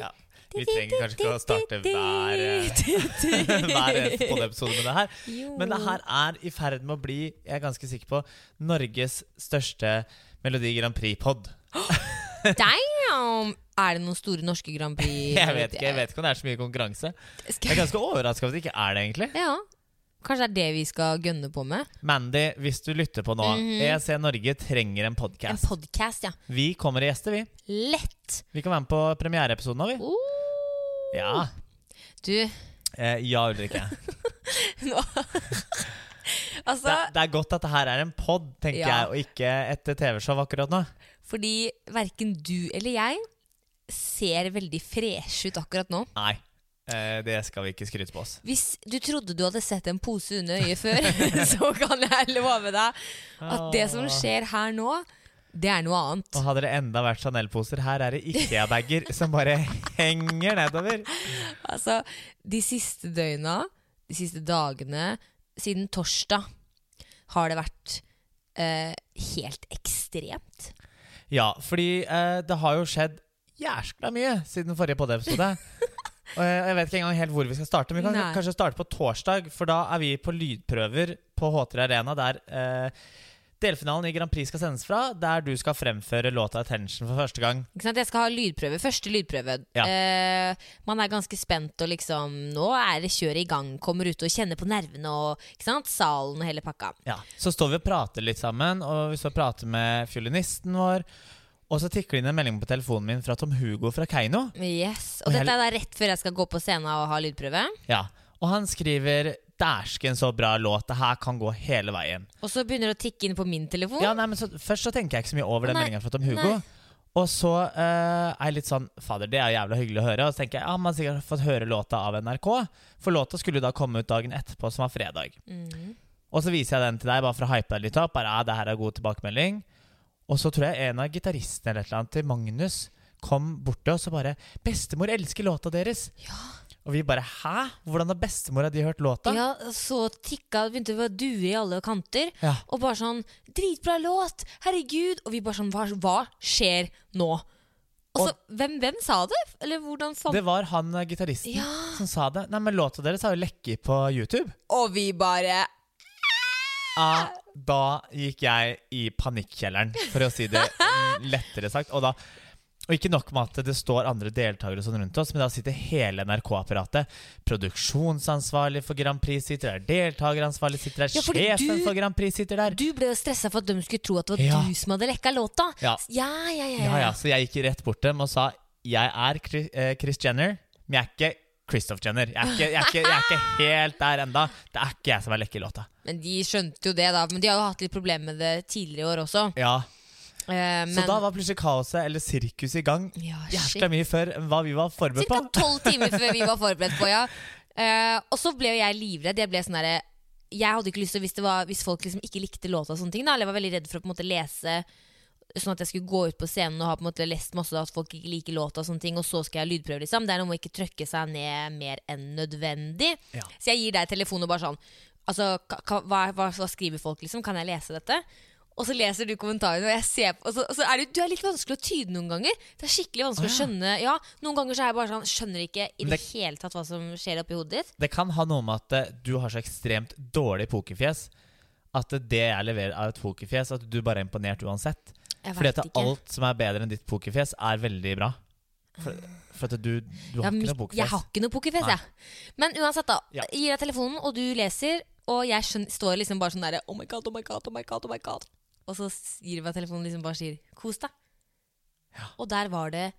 Ja. Vi trenger kanskje ikke å starte hver, hver episode med det her. Men det her er i ferd med å bli, jeg er ganske sikker på, Norges største Melodi Grand Prix-pod. Damn! Er det noen store norske Grand Prix? Jeg vet ikke jeg vet ikke om det er så mye konkurranse. Jeg er ganske overraska over at det ikke er det, egentlig. Ja. Kanskje det er det vi skal gønne på med? Mandy, hvis du lytter på nå, Mhm. EC Norge trenger en En podkast. podkast, ja. Vi kommer i gjester, vi. Lett! Vi kan være med på premiereepisoden nå, vi. Uh. Ja. Du, Eh, ja, Ulrikke. nå Altså, Det, det er godt at det her er en pod, tenker Ja. jeg, og ikke et TV-show akkurat nå. fordi verken du eller jeg ser veldig fresh ut akkurat nå. Nei, det skal vi ikke skryte på oss. Hvis du trodde du hadde sett en pose under øyet før, så kan jeg love deg at det som skjer her nå, det er noe annet. Og hadde det enda vært Chanel-poser, her er det Ikea-bager som bare henger nedover. Altså, de siste døgna, de siste dagene, siden torsdag, har det vært eh, helt ekstremt. Ja, fordi eh, det har jo skjedd jæskla mye siden forrige podiepisode. Og jeg, jeg vet ikke engang helt hvor vi skal starte, men vi kan Nei. kanskje starte på torsdag. For da er vi på lydprøver på H3 Arena, der eh, delfinalen i Grand Prix skal sendes fra. Der du skal fremføre låta 'Attention' for første gang. Ikke sant? Jeg skal ha lydprøve. Første lydprøve. Ja. Eh, man er ganske spent og liksom Nå er det kjøret i gang. Kommer ut og kjenner på nervene og ikke sant? salen og hele pakka. Ja, Så står vi og prater litt sammen, og vi står og prater med fiolinisten vår. Og så tikker det inn en melding på telefonen min fra Tom Hugo fra Keiino. Yes. Og Og dette er da rett før jeg skal gå på scenen og ha lydprøve. Ja, Og han skriver 'Dæsken, så bra låt. Det her kan gå hele veien'. Og så begynner det å tikke inn på min telefon. Ja, nei, men så, Først så tenker jeg ikke så mye over den meldinga fra Tom Hugo. nei. Og så uh, er jeg litt sånn Fader, det er jævla hyggelig å høre. Og så tenker jeg ja, man har sikkert fått høre låta av NRK. For låta skulle da komme ut dagen etterpå, som var fredag. Mm. Og så viser jeg den til deg bare for å hype deg litt opp. Bare, ja, det her er god tilbakemelding Og så tror jeg en av gitaristene eller et eller annet til Magnus kom bort til oss og bare 'Bestemor elsker låta deres'. Og vi bare 'hæ? Hvordan har bestemora di hørt låta?' Ja, så tikka begynte det å due i alle kanter. Ja. Og bare sånn 'Dritbra låt! Herregud!' Og vi bare sånn Hva, hva skjer nå? Og så, hvem, hvem sa det? Eller hvordan fant Det var han eh, gitaristen Ja. som sa det. Nei, men låta deres har jo lekket på YouTube. Og vi bare Ah, da gikk jeg i panikkjelleren, for å si det lettere sagt. Og, da, og ikke nok med at det står andre deltakere sånn rundt oss, men da sitter hele NRK-apparatet. Produksjonsansvarlig for Grand Prix sitter der, deltakeransvarlig sitter der, Ja, sjefen du- for Grand Prix sitter der. Du ble jo stressa for at de skulle tro at det var Ja. du som hadde lekka låta. Ja. ja, ja. ja, Ja, ja, Så jeg gikk rett bort til dem og sa jeg er Chris, eh, Chris Jenner, men jeg er ikke Christoph Jenner. Jeg er ikke, jeg er ikke, jeg er ikke helt der enda. Det er ikke jeg som er lekk i låta. Men de skjønte jo det, da. Men de har jo hatt litt problemer med det tidligere i år også. Ja, Eh, Så da var plutselig kaoset, eller sirkuset, i gang. ja, Jævla mye før enn hva vi var forberedt på. Cirka tolv timer før vi var forberedt på, ja. Uh, og så ble jo jeg livredd. Jeg ble sånn derre Jeg hadde ikke lyst til hvis, det var, hvis folk liksom ikke likte låta og sånne ting. Da. Eller jeg var veldig redd for å på en måte lese Sånn at jeg skulle gå ut på scenen og ha på en måte lest masse da, at folk ikke liker låta, og sånne ting Og så skal jeg lydprøve, liksom. Det er noe med å ikke trøkke seg ned mer enn nødvendig. Ja. Så jeg gir deg telefonen og bare sånn Altså, hva, hva, hva skriver folk, liksom? Kan jeg lese dette? Og så leser du kommentarene, og ser på Og så, og så er det, du er litt vanskelig å tyde noen ganger. Det er skikkelig vanskelig Å, å skjønne. Ja, Noen ganger så er jeg bare sånn Skjønner ikke i det, det- hele tatt hva som skjer oppi hodet ditt. Det kan ha noe med at eh, du har så ekstremt dårlig pokerfjes at det jeg leverer av et pokerfjes, at du bare er imponert uansett. Fordi at alt som er bedre enn ditt pokerfjes, er veldig bra. For, for at du, du har ja, ikke noe pokerfjes. jeg har ikke noe pokerfjes, jeg. Men uansett, da. Ja. Gir deg telefonen, og du leser, og jeg skjønner, står liksom bare sånn derre Oh my god, oh my god, oh my god, oh my god. Og så gir du meg telefonen liksom bare sier 'kos deg'. Ja. Og der var det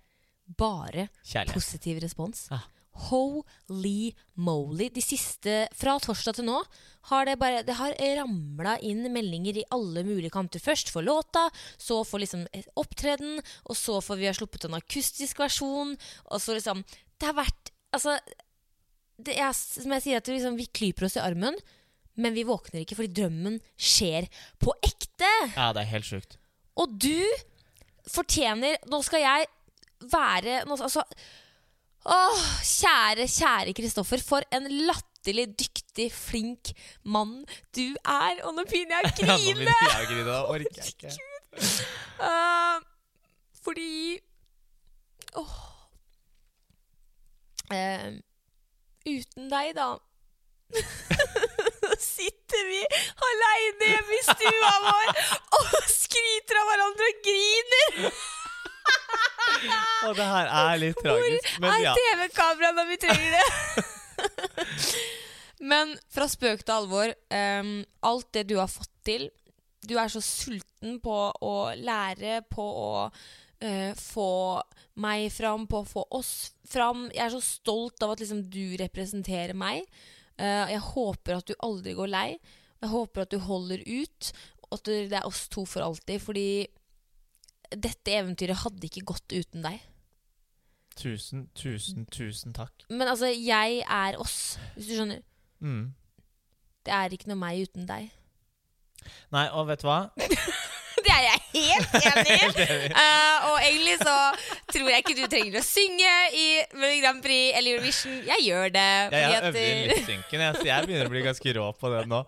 bare Kjærlighet. positiv respons. Ja. Holy moly. De siste, fra torsdag til nå, har det bare Det har ramla inn meldinger i alle mulige kanter. Først for låta, så for liksom opptreden, og så for vi har sluppet en akustisk versjon, og så liksom Det har vært Altså, det er, som jeg sier, at liksom, vi klyper oss i armen, men vi våkner ikke fordi drømmen skjer på ekte. Ja, det er helt sjukt. Og du fortjener Nå skal jeg være nå, altså, Åh, kjære, kjære Kristoffer. For en latterlig dyktig, flink mann du er. Og nå begynner jeg å Ja, nå begynner jeg å grine, orker jeg ikke. Uh, Fordi Åh. Eh, uten deg, da Sitter vi aleine hjemme i stua vår og skryter av hverandre og griner! Og det her er litt tragisk. Men er ja. TV-kameraet når vi trenger det? Men fra spøk til alvor. um, alt det du har fått til Du er så sulten på å lære, på å uh, få meg fram, på å få oss fram. Jeg er så stolt av at liksom, du representerer meg. Uh, jeg håper at du aldri går lei. Jeg håper at du holder ut, og at det er oss to for alltid. Fordi dette eventyret hadde ikke gått uten deg. Tusen, tusen, tusen takk. Men altså, jeg er oss, hvis du skjønner. Mm. Det er ikke noe meg uten deg. Nei, og vet du hva? Det er jeg helt enig i! uh, og egentlig så tror jeg ikke du trenger å synge i Grand Prix eller Eurovision. Jeg gjør det. Jeg fordi har øvd inn lipsynken, jeg, så jeg begynner å bli ganske rå på det nå.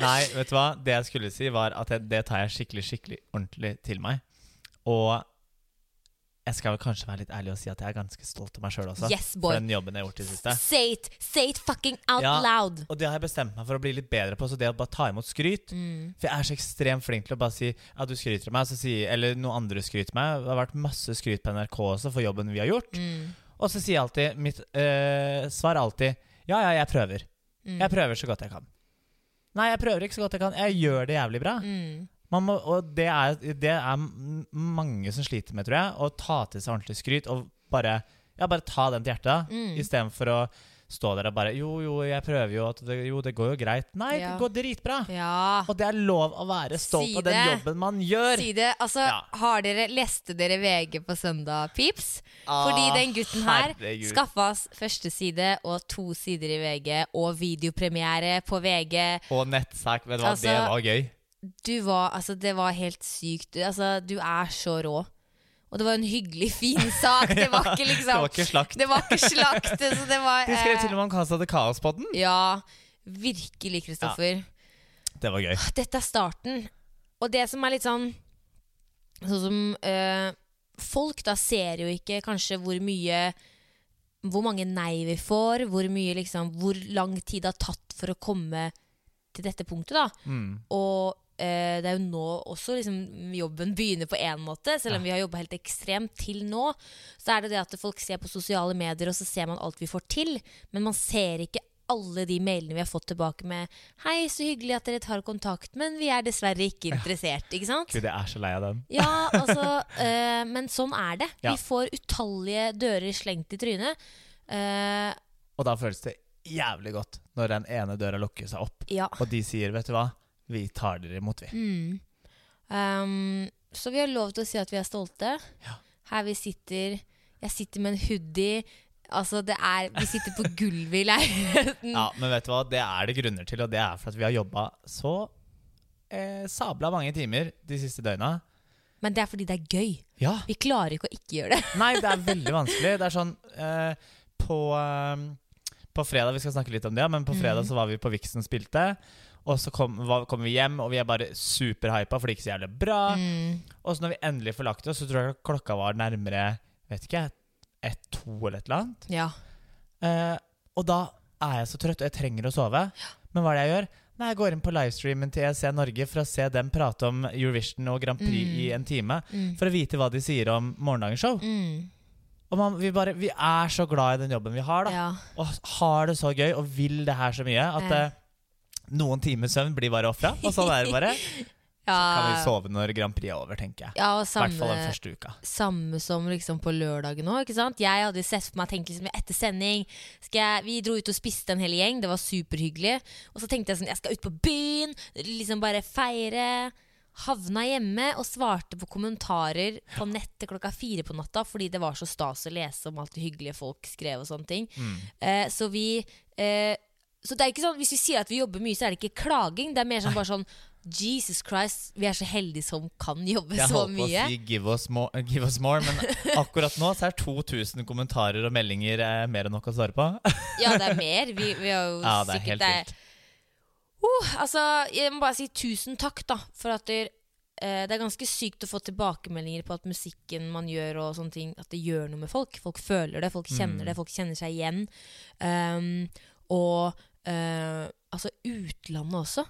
Nei, vet du hva? Det jeg skulle si, var at jeg, det tar jeg skikkelig, skikkelig ordentlig til meg. Og jeg skal vel kanskje være litt ærlig og si at jeg er ganske stolt av meg sjøl også. Yes, boy. For den jobben jeg har gjort i det siste. Say it! Say it fucking out Ja. loud! Og det har jeg bestemt meg for å bli litt bedre på. Så det å bare ta imot skryt Mm. For jeg er så ekstremt flink til å bare si at du skryter av meg, sier, eller noen andre skryter meg. Det har vært masse skryt på NRK også for jobben vi har gjort. Mm. Og så sier jeg alltid Mitt øh, svar er alltid ja, ja, jeg prøver. Mm. Jeg prøver så godt jeg kan. Nei, jeg prøver ikke så godt jeg kan. Jeg gjør det jævlig bra. Mm. Man må, og det er, det er mange som sliter med, tror jeg, å ta til seg ordentlig skryt og bare, ja, bare ta den til hjertet. Mm. Istedenfor å stå der og bare Jo, jo, jeg prøver jo. Det, jo, det går jo greit. Nei, Ja. det går dritbra. Ja. Og det er lov å være stolt Si av den jobben man gjør. Si det. Altså, Ja. har dere, leste dere VG på søndag, pips? Fordi Ah, den gutten her herregud. skaffa oss første side og to sider i VG, og videopremiere på VG. Og nettsak. Vet du hva, Altså, det var gøy. Du var, altså, det var helt sykt. Du- Altså, du er så rå. Og det var en hyggelig, fin sak. Det var ikke Det liksom var ikke slakt. Det var ikke slakt. Så det var De skrev eh, til og med om Casa de Kaos-podden. Ja, virkelig, Kristoffer. Det var gøy. Dette er starten. Og det som er litt sånn Sånn som øh, Folk da ser jo ikke kanskje hvor mye Hvor mange nei vi får, hvor mye liksom Hvor lang tid det har tatt for å komme til dette punktet, da. Mm. Og eh, det er jo nå også liksom, jobben begynner på én måte. Selv om Ja. vi har jobba helt ekstremt til nå, så er det det at folk ser på sosiale medier, og så ser man alt vi får til. Men man ser ikke alle de mailene vi har fått tilbake med 'Hei, så hyggelig at dere tar kontakt, men vi er dessverre ikke interessert'. Ikke sant? Gud, jeg er så lei av den. Ja, altså eh, Men sånn er det. Ja. Vi får utallige dører slengt i trynet. Eh, Og da føles det jævlig godt når den ene døra lukker seg opp, ja. og de sier 'vet du hva, vi tar dere imot', vi. Mm. Um, så vi har lov til å si at vi er stolte. Ja. Her vi sitter Jeg sitter med en hoodie. Altså, det er Vi sitter på gulvet i leiligheten. Ja, Men vet du hva, det er det grunner til, og det er for at vi har jobba så eh, sabla mange timer de siste døgna. Men det er fordi det er gøy. Ja. Vi klarer ikke å ikke gjøre det. Nei, det er veldig vanskelig. Det er sånn eh, på, eh, på fredag Vi skal snakke litt om det, men på fredag Mm. så var vi på Vixen spilte. Og så kommer kom vi hjem, og vi er bare superhypa, for det gikk så jævlig bra. Mm. Og så når vi endelig får lagt oss, så tror jeg klokka var nærmere Vet ikke, ett-to eller et eller annet. Ja. Eh, og da er jeg så trøtt, og jeg trenger å sove. Men hva er det jeg gjør? Nei, Jeg går inn på livestreamen til ESC Norge for å se dem prate om Eurovision og Grand Prix Mm. i en time. Mm. For å vite hva de sier om morgendagens show. Mm. Og man, vi, bare, vi er så glad i den jobben vi har, da. ja. Og har det så gøy og vil det her så mye at Ja. eh, noen timers søvn blir bare ofra. Og sånn er det bare. Så Kan vi sove når Grand Prix er over, tenker jeg. Ja, og samme, hvert fall den første uka. samme som liksom på lørdagen òg. Jeg hadde sett for meg tenkt liksom, etter sending skal jeg, Vi dro ut og spiste en hel gjeng, det var superhyggelig. Og så tenkte jeg sånn, jeg skal ut på byen, liksom bare feire. Havna hjemme og svarte på kommentarer på nettet klokka fire på natta fordi det var så stas å lese om alt det hyggelige folk skrev og sånne ting. Mm. Eh, så vi eh, Så det er ikke sånn, hvis vi sier at vi jobber mye, så er det ikke klaging. Det er mer sånn bare sånn Jesus Christ, vi er så heldige som kan jobbe Jeg så holdt på å si give us, more, give us more, men akkurat nå så er 2000 kommentarer og meldinger eh, mer enn nok å svare på. Ja, det er mer. Vi, vi har jo Ja, det er sikkert helt vilt. Uh, altså, jeg må bare si tusen takk da for at dere eh, det er ganske sykt å få tilbakemeldinger på at musikken man gjør, og sånne ting, at det gjør noe med folk. Folk føler det, folk kjenner Mm. det, folk kjenner seg igjen. Um, og eh, altså utlandet også.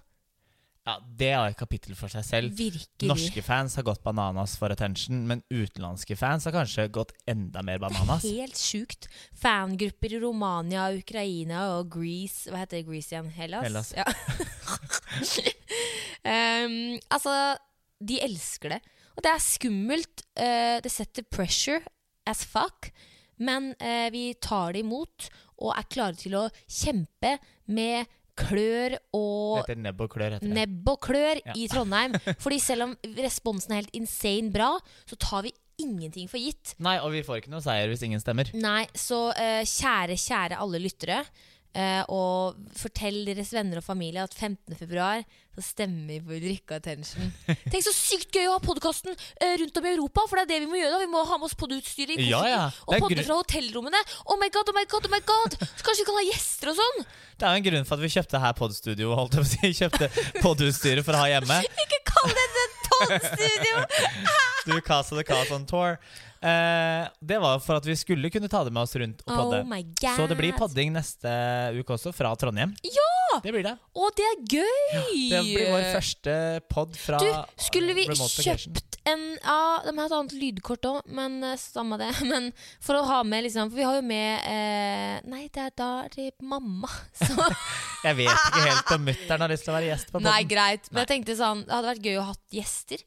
Ja, Det er et kapittel for seg selv. Virkelig. Norske fans har gått bananas for attention, men utenlandske fans har kanskje gått enda mer bananas. Det er Helt sjukt. Fangrupper i Romania, Ukraina og Greece Hva heter Greece igjen? Hellas? Hellas. Ja. um, altså, de elsker det. Og det er skummelt. Uh, det setter pressure as fuck. Men uh, vi tar det imot og er klare til å kjempe med klør og nebb og klør. heter det. nebb og klør Ja. i Trondheim. Fordi selv om responsen er helt insane bra, så tar vi ingenting for gitt. Nei, og vi får ikke noe seier hvis ingen stemmer. Nei, så uh, kjære, kjære alle lyttere. Eh, og fortell deres venner og familie at 15. februar så stemmer vi på Ulrikke Attention. Tenk så sykt gøy å ha podkasten rundt om i Europa, for det er det vi må gjøre. da Vi må ha med oss podutstyret i Ja, ja. Og podde fra hotellrommene. Oh my god, oh my god, oh my god! Så kanskje vi kan ha gjester og sånn? Det er jo en grunn for at vi kjøpte her podstudio, holdt jeg på å si. Kjøpte podutstyret for å ha hjemme. Ikke det! Du Casa de Casa on tour. Eh, det var for at vi skulle kunne ta det med oss rundt og podde. Oh my god. Så det blir podding neste uke også, fra Trondheim. Ja! Det blir det. Å, det er gøy! Det blir vår første pod fra Du, skulle vi kjøpt en Ja, de har et annet lydkort òg, men eh, samme det. Men for å ha med, liksom For vi har jo med eh, Nei, det er da er mamma. Så Jeg vet ikke helt om mutter'n har lyst til å være gjest på poden. Nei, greit. Men jeg tenkte sånn Det hadde vært gøy å ha gjester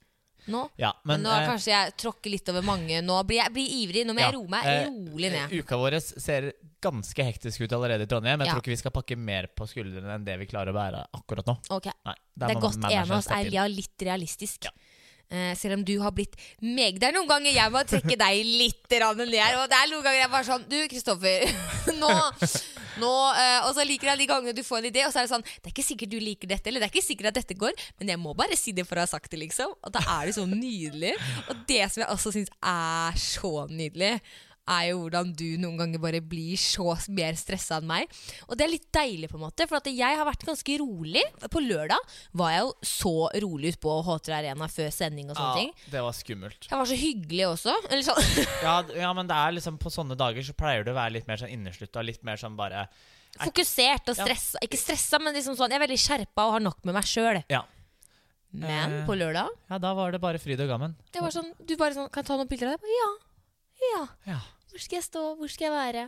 nå. Ja, Men, men, nå eh, kanskje jeg tråkker litt over mange. Nå blir jeg blir ivrig. Nå må jeg Ja, roe meg eh, rolig ned. Uka vår ser ganske hektisk ut allerede i Trondheim. Jeg tror ikke vi skal pakke mer på skuldrene enn det vi klarer å bære akkurat nå. Ok, Nei, Det er godt en av oss er litt realistisk. Ja. Eh, selv om du har blitt meg Det er noen ganger jeg må trekke deg litt ned. Og det er noen ganger jeg bare sånn Du, Kristoffer. Nå, nå eh, Og så liker jeg de gangene du får en idé, og så er det sånn Det er ikke sikkert du liker dette, eller det er ikke sikkert at dette går, men jeg må bare si det for å ha sagt det, liksom. Og da er det så nydelig. Og det som jeg også syns er så nydelig, er jo hvordan du noen ganger bare blir så mer stressa enn meg. Og det er litt deilig, på en måte, for jeg har vært ganske rolig. På lørdag var jeg jo så rolig ute på H3 Arena før sending og sånne ting. Ja, det var skummelt. Jeg var så hyggelig også. Eller sånn. Ja, ja, men det er liksom på sånne dager så pleier du å være litt mer sånn inneslutta. Litt mer sånn bare Fokusert og Ja. Ikke stressa, men liksom sånn, jeg er veldig skjerpa og har nok med meg sjøl. Ja. Men Eh. på lørdag Ja, da var det bare fryd og gammen. det var sånn, Du bare sånn Kan jeg ta noen bilder av deg? Ja. Ja. Ja. Hvor skal jeg stå? Hvor skal jeg være?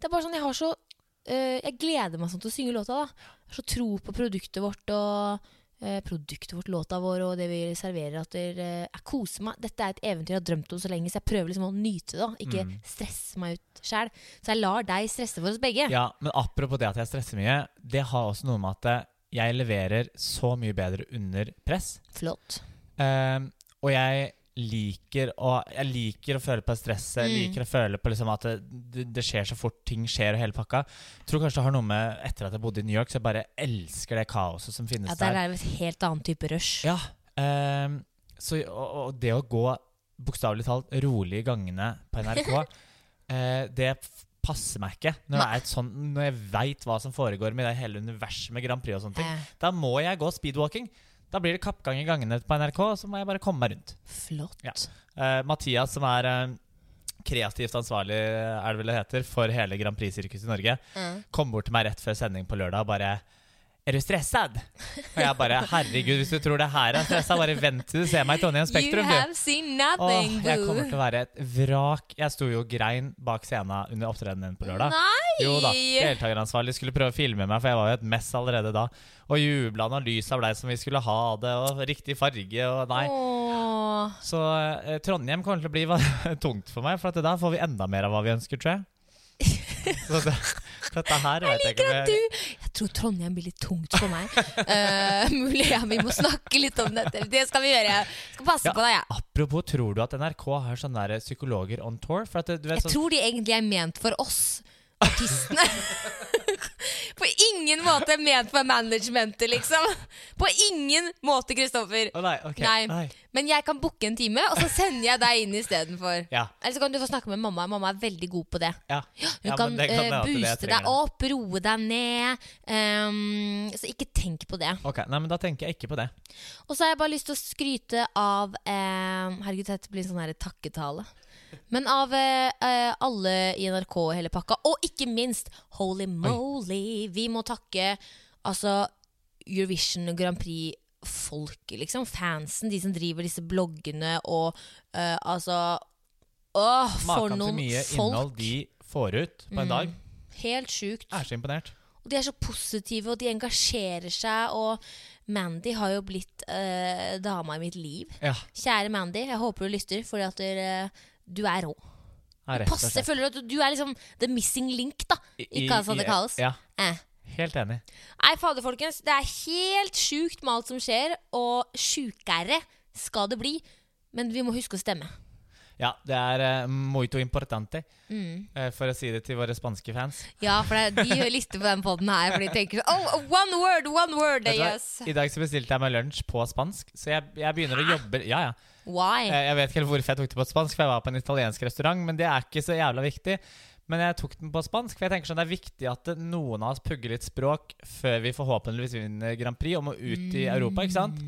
Det er bare sånn, Jeg har så øh, Jeg gleder meg sånn til å synge låta. da Jeg har så tro på produktet vårt og øh, produktet vårt, låta vår og det vi serverer. At det, øh, jeg koser meg. Dette er et eventyr jeg har drømt om så lenge, så jeg prøver liksom å nyte det. da Ikke Mm. stresse meg ut sjæl. Så jeg lar deg stresse for oss begge. Ja, men apropos det at jeg stresser mye, det har også noe med at eh, jeg leverer så mye bedre under press. Flott. Ehm, og jeg liker å, jeg liker å føle på stresset. Jeg Mm. liker å føle på liksom at det, det, skjer så fort, ting skjer og hele pakka. Jeg Tror kanskje det har noe med Etter at jeg bodde i New York, så jeg bare elsker det kaoset som finnes Ja, Der der. er det et helt annen type rush. Ja, um, så, og, og det å gå bokstavelig talt rolig i gangene på NRK, uh, det passer meg ikke. Når, er et sånn, når jeg veit hva som foregår med det hele universet med Grand Prix og sånne ting. Eh, Da må jeg gå speedwalking. Da blir det kappgang i gangene på NRK, så må jeg bare komme meg rundt. flott. Ja. Uh, Mathias, som er uh, kreativt ansvarlig er det vel det heter, for hele Grand Prix-sirkuset i Norge, Mm. kom bort til meg rett før sending på lørdag og bare Er du stressad? Og jeg bare Herregud, hvis du tror det her er stressa, bare vent til du ser meg i Trondheim Spektrum, you have seen nothing, Åh, jeg kommer til å være et vrak. Jeg sto jo og grein bak scenen under opptredenen på lørdag. Nei! Jo da, Deltakeransvarlig skulle prøve å filme meg, for jeg var jo et mess allerede da. Og jubla når lysa blei som vi skulle ha det, og riktig farge og nei. Åh. Så eh, Trondheim kommer til å bli tungt for meg, for at da får vi enda mer av hva vi ønsker, tror jeg. Så det, dette her vet jeg ikke om jeg du Jeg tror Trondheim blir litt tungt for meg. uh, mulig ja, vi må snakke litt om dette. Det skal vi gjøre. Jeg skal passe Ja. på deg, Ja. Apropos, tror du at NRK har sånne psykologer on tour? Vet, Jeg sånn, tror de egentlig er ment for oss artistene. På ingen måte ment for managementet, liksom. På ingen måte, Kristoffer. Oh, nei, okay. Nei. Men jeg kan booke en time, og så sender jeg deg inn istedenfor. Ja. Eller så kan du få snakke med mamma. Mamma er veldig god på det. ja. Hun Ja, kan, det kan jeg booste deg opp, roe deg ned. Um, så ikke tenk på det. Ok, nei, men Da tenker jeg ikke på det. Og så har jeg bare lyst til å skryte av eh, Herregud, dette blir sånn her takketale. Men av eh, eh, alle i NRK og hele pakka, og ikke minst Holy moly! Vi må takke altså Eurovision Grand Prix-folket, liksom. Fansen, de som driver disse bloggene og uh, altså Åh, for Maken til mye folk! innhold de får ut på en Mm. dag. Helt sjukt. Jeg er så imponert. Og de er så positive, og de engasjerer seg. Og Mandy har jo blitt eh, dama i mitt liv. Ja, Kjære Mandy, jeg håper du lytter, fordi at dere, du er rå. er rett og Passe, slett. føler du at du er liksom the missing link, da. I- Ikke de kalles. Ja, Eh. helt enig. Nei, fader, folkens. Det er helt sjukt med alt som skjer, og sjukere skal det bli. Men vi må huske å stemme. Ja, det er uh, muito importante, Mm. uh, for å si det til våre spanske fans. Ja, for det, de lister på den poden her, for de tenker sånn Oh, one word, one word! Du? Yes. I dag så bestilte jeg meg lunsj på spansk, så jeg, jeg begynner å jobbe Ja, ja. Why? Eh, Jeg vet ikke helt hvorfor jeg tok det på spansk, for jeg var på en italiensk restaurant, men det er ikke så jævla viktig. Men jeg tok den på spansk, for jeg tenker sånn det er viktig at noen av oss pugger litt språk før vi forhåpentligvis vinner Grand Prix og må ut i Europa, ikke sant?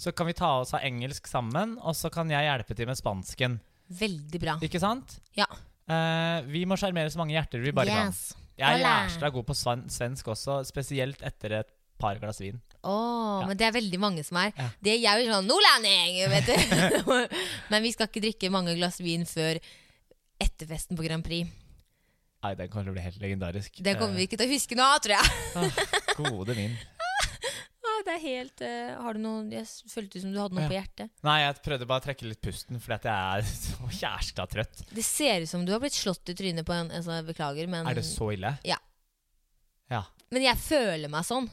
Så kan vi ta oss av engelsk sammen, og så kan jeg hjelpe til med spansken. Veldig bra. Ikke sant? Ja. Uh, vi må sjarmere så mange hjerter vi bare kan. Jeg er jævla god på svensk også, spesielt etter et par glass vin. Åh, Ja. men det er veldig mange som er. Ja. Det jeg er jo sånn nordlending, vet du. men vi skal ikke drikke mange glass vin før etterfesten på Grand Prix. Nei, den kommer til å bli helt legendarisk. Det kommer vi ikke til å huske nå, tror jeg. Eh, gode min. Ah, det er helt uh, Har du noe Jeg følte som du hadde noe Ja. på hjertet. Nei, jeg prøvde bare å trekke litt pusten fordi at jeg er så kjæresta trøtt. Det ser ut som du har blitt slått i trynet på en altså, Beklager, men Er det så ille? Ja. Ja. Men jeg føler meg sånn.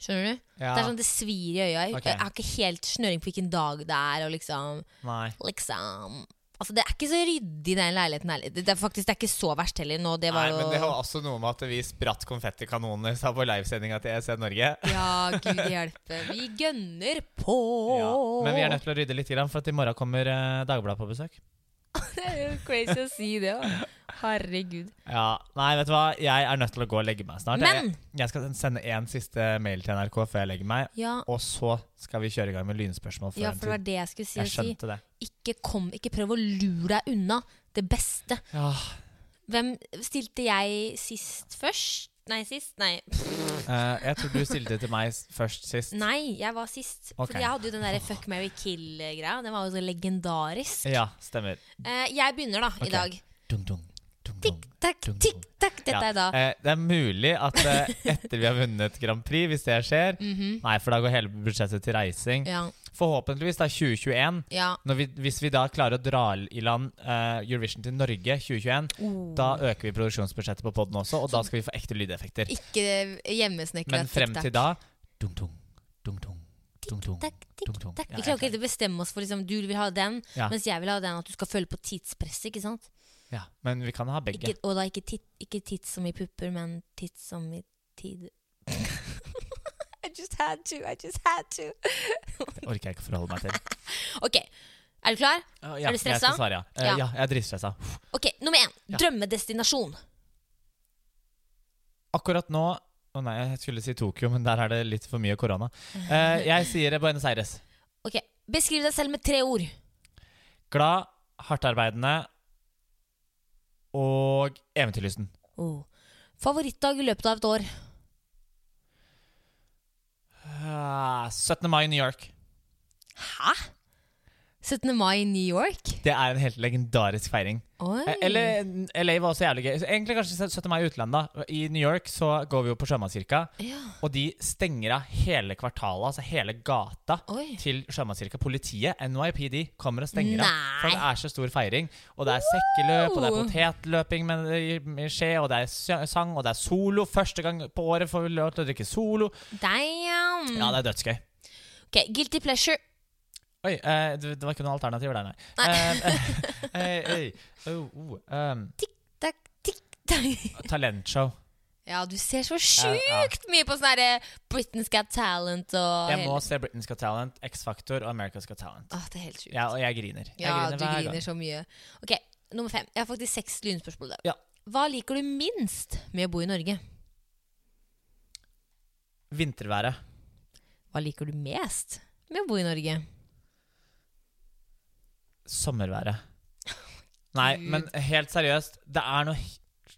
Skjønner du? ja. Det er sånn det svir i øya. Jeg- Jeg har ikke helt snøring på hvilken dag det er. Og liksom, Nei. liksom Altså Det er ikke så ryddig i den leiligheten. her. Det er faktisk det er ikke så verst heller. Nå, det var Nei, men det var også noe med at vi spratt konfettikanoner sa på livesendinga til EC Norge. Ja, gud hjelpe. Vi gønner på! Ja. Men vi er nødt til å rydde litt, for i morgen kommer eh, Dagbladet på besøk. Det er jo crazy å si det òg. Herregud. Ja, Nei, vet du hva? Jeg er nødt til å gå og legge meg snart. Men Jeg, jeg skal sende én siste mail til NRK før jeg legger meg. Ja, Og så skal vi kjøre i gang med lynspørsmål. ja for det var det jeg skulle si. Jeg skjønte det. Ikke, kom, ikke prøv å lure deg unna det beste. Ja. Hvem stilte jeg sist først? Nei, sist? Nei. Uh, jeg tror du stilte til meg først sist. Nei, jeg var sist. Okay. Fordi jeg hadde jo den der Fuck, marry, kill-greia. Den var jo så legendarisk. Ja, stemmer. Uh, jeg begynner, da, okay. i dag. Dun, dung. Tikk-takk, tikk-takk. Dette Ja, er da. Eh, det er mulig at eh, etter vi har vunnet Grand Prix, hvis det skjer Mhm. Nei, for da går hele budsjettet til reising. Ja. Forhåpentligvis da 2021. ja. Vi, hvis vi da klarer å dra i land uh, Eurovision til Norge 2021, Oh. da øker vi produksjonsbudsjettet på poden også, og da skal vi få ekte lydeffekter. Ikke hjemmesnekra Men frem til da dung, dung, dung, dung, Tung, tung. Ja, Vi klarer er ikke helt å bestemme oss for liksom, du vil ha den, Ja. mens jeg vil ha den at du skal føle på tidspress. ikke sant? Ja, men vi kan ha begge. Ikke, og da ikke, tit, ikke tits som i pupper, men tids som i tid. Had to, I just had to. Det orker jeg ikke forholde meg til. Ok, er du klar? Ja, Er du Jeg stressa? skal svare, ja. Uh, Ja. ja, jeg er dritstressa. Ok, Nummer én. Ja. Drømmedestinasjon. Akkurat nå Å nei, jeg skulle si Tokyo, men der er det litt for mye korona. Uh, jeg sier Buenos Aires. Ok, Beskriv deg selv med tre ord. Glad, hardtarbeidende og eventyrlysten. Oh. Favorittdag i løpet av et år. 17. mai i New York. Hæ? 17. mai i New York? Det er en helt legendarisk feiring. Oi. Eh, Eller LA var også jævlig gøy. Egentlig kanskje 17. mai i utlandet. da. I New York så går vi jo på Sjømannskirka, ja. og de stenger av hele kvartalet, altså hele gata, Oi. til Sjømannskirka. Politiet, NYPD, kommer og stenger av. Nei. For det er så stor feiring. Og det er sekkeløp, og det er potetløping med, med skje, og det er sang, og det er solo. Første gang på året får vi lov til å drikke solo. Damn. Ja, det er dødsgøy. Ok, Guilty pleasure. Oi, uh, det, var ikke noen alternativer der, nei. nei. Uh, hey, hey. oh, oh, um, Takk, tikk, takk. talentshow. Ja, du ser så sjukt mye på sånn herre Britain's Got Talent og Jeg må hele- se Britain's Got Talent, X-Factor og America's Got Talent. Åh, det er helt sjukt. Ja, og jeg griner. Jeg Ja, griner du griner gang. så mye. Ok, Nummer fem. Jeg har faktisk seks lynspørsmål. Ja. Hva liker du minst med å bo i Norge? Vinterværet. Hva liker du mest med å bo i Norge? Sommerværet. Nei, men helt seriøst. Det er noe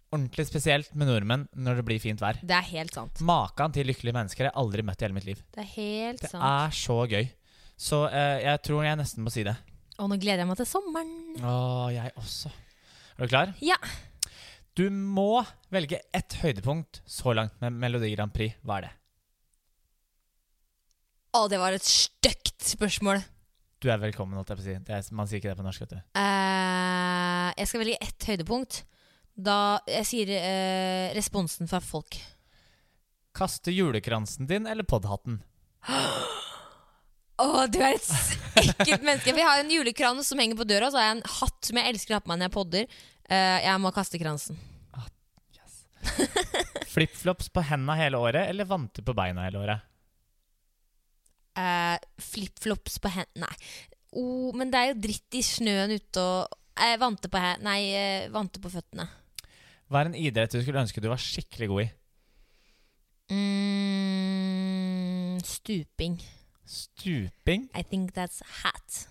ordentlig spesielt med nordmenn når det blir fint vær. Det er helt sant. Maken til lykkelige mennesker har jeg aldri møtt i hele mitt liv. Det er helt Det sant. er så gøy. Så eh, jeg tror jeg nesten må si det. Og nå gleder jeg meg til sommeren. Å, jeg også. Er du klar? Ja. Du må velge ett høydepunkt så langt med Melodi Grand Prix. Hva er det? Å, det var et stygt spørsmål. Du er velkommen, holdt jeg på å si. Det er, man sier ikke det på norsk, vet du. Uh, jeg skal velge ett høydepunkt. Da Jeg sier uh, responsen fra folk. Kaste julekransen din eller podhatten? Å, du er et ekkelt menneske. For jeg har en julekrans som henger på døra, og så har jeg en hatt som jeg elsker å ha på meg når jeg podder. Uh, jeg må kaste kransen. Yes Flipflops på henda hele året eller vanter på beina hele året? Uh, Flipflops på hendene Nei. Oh, men det er jo dritt i snøen ute og eh, Vante på Nei, eh, vante på føttene. Hva er en idrett du skulle ønske du var skikkelig god i? Mm, stuping. Stuping? I think that's hat.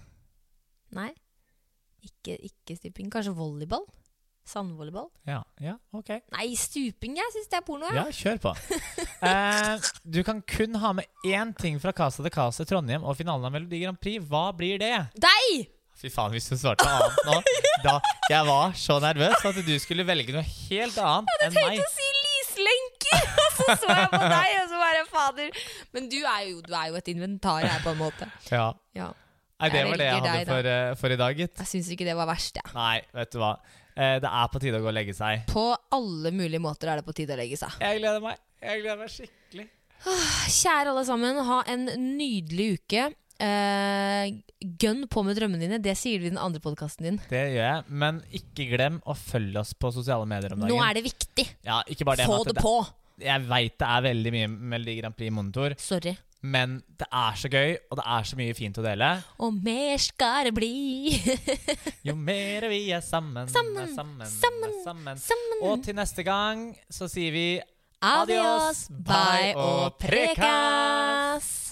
Nei? Ikke, ikke stuping. Kanskje volleyball? Sandvolleyball? Ja, ja, ok. Nei, stuping! Jeg syns det er porno. Ja, Ja, kjør på. Eh, du kan kun ha med én ting fra Casa de Casa Trondheim og finalen av Melodi Grand Prix. Hva blir det? Deg! Fy faen, hvis du svarte annet nå da, Jeg var så nervøs at du skulle velge noe helt annet enn meg. Jeg hadde tenkt å si lyslenker! Og så så jeg på deg, og så bare fader. Men du er jo, du er jo et inventar her, på en måte. Ja. Ja. Nei, det var det jeg hadde for, eh, for i dag, gitt. Jeg syns ikke det var verst, jeg. Nei, vet du hva. Eh, det er på tide å gå og legge seg. På alle mulige måter er det på tide å legge seg. Jeg gleder meg. Jeg gleder meg skikkelig. Kjære alle sammen, ha en nydelig uke. Uh, gønn på med drømmene dine. Det sier du i den andre podkasten din. Det gjør jeg. Men ikke glem å følge oss på sosiale medier om dagen. Nå er det viktig. Ja, det, Få det, det på! Jeg veit det er veldig mye Melodi Grand Prix-monitor, Sorry. Men det er så gøy, og det er så mye fint å dele. Og mer skal det bli. Jo mer vi er sammen, Sammen, er sammen, sammen, er sammen. Sammen. Og til neste gang så sier vi Adios, bye og prekas!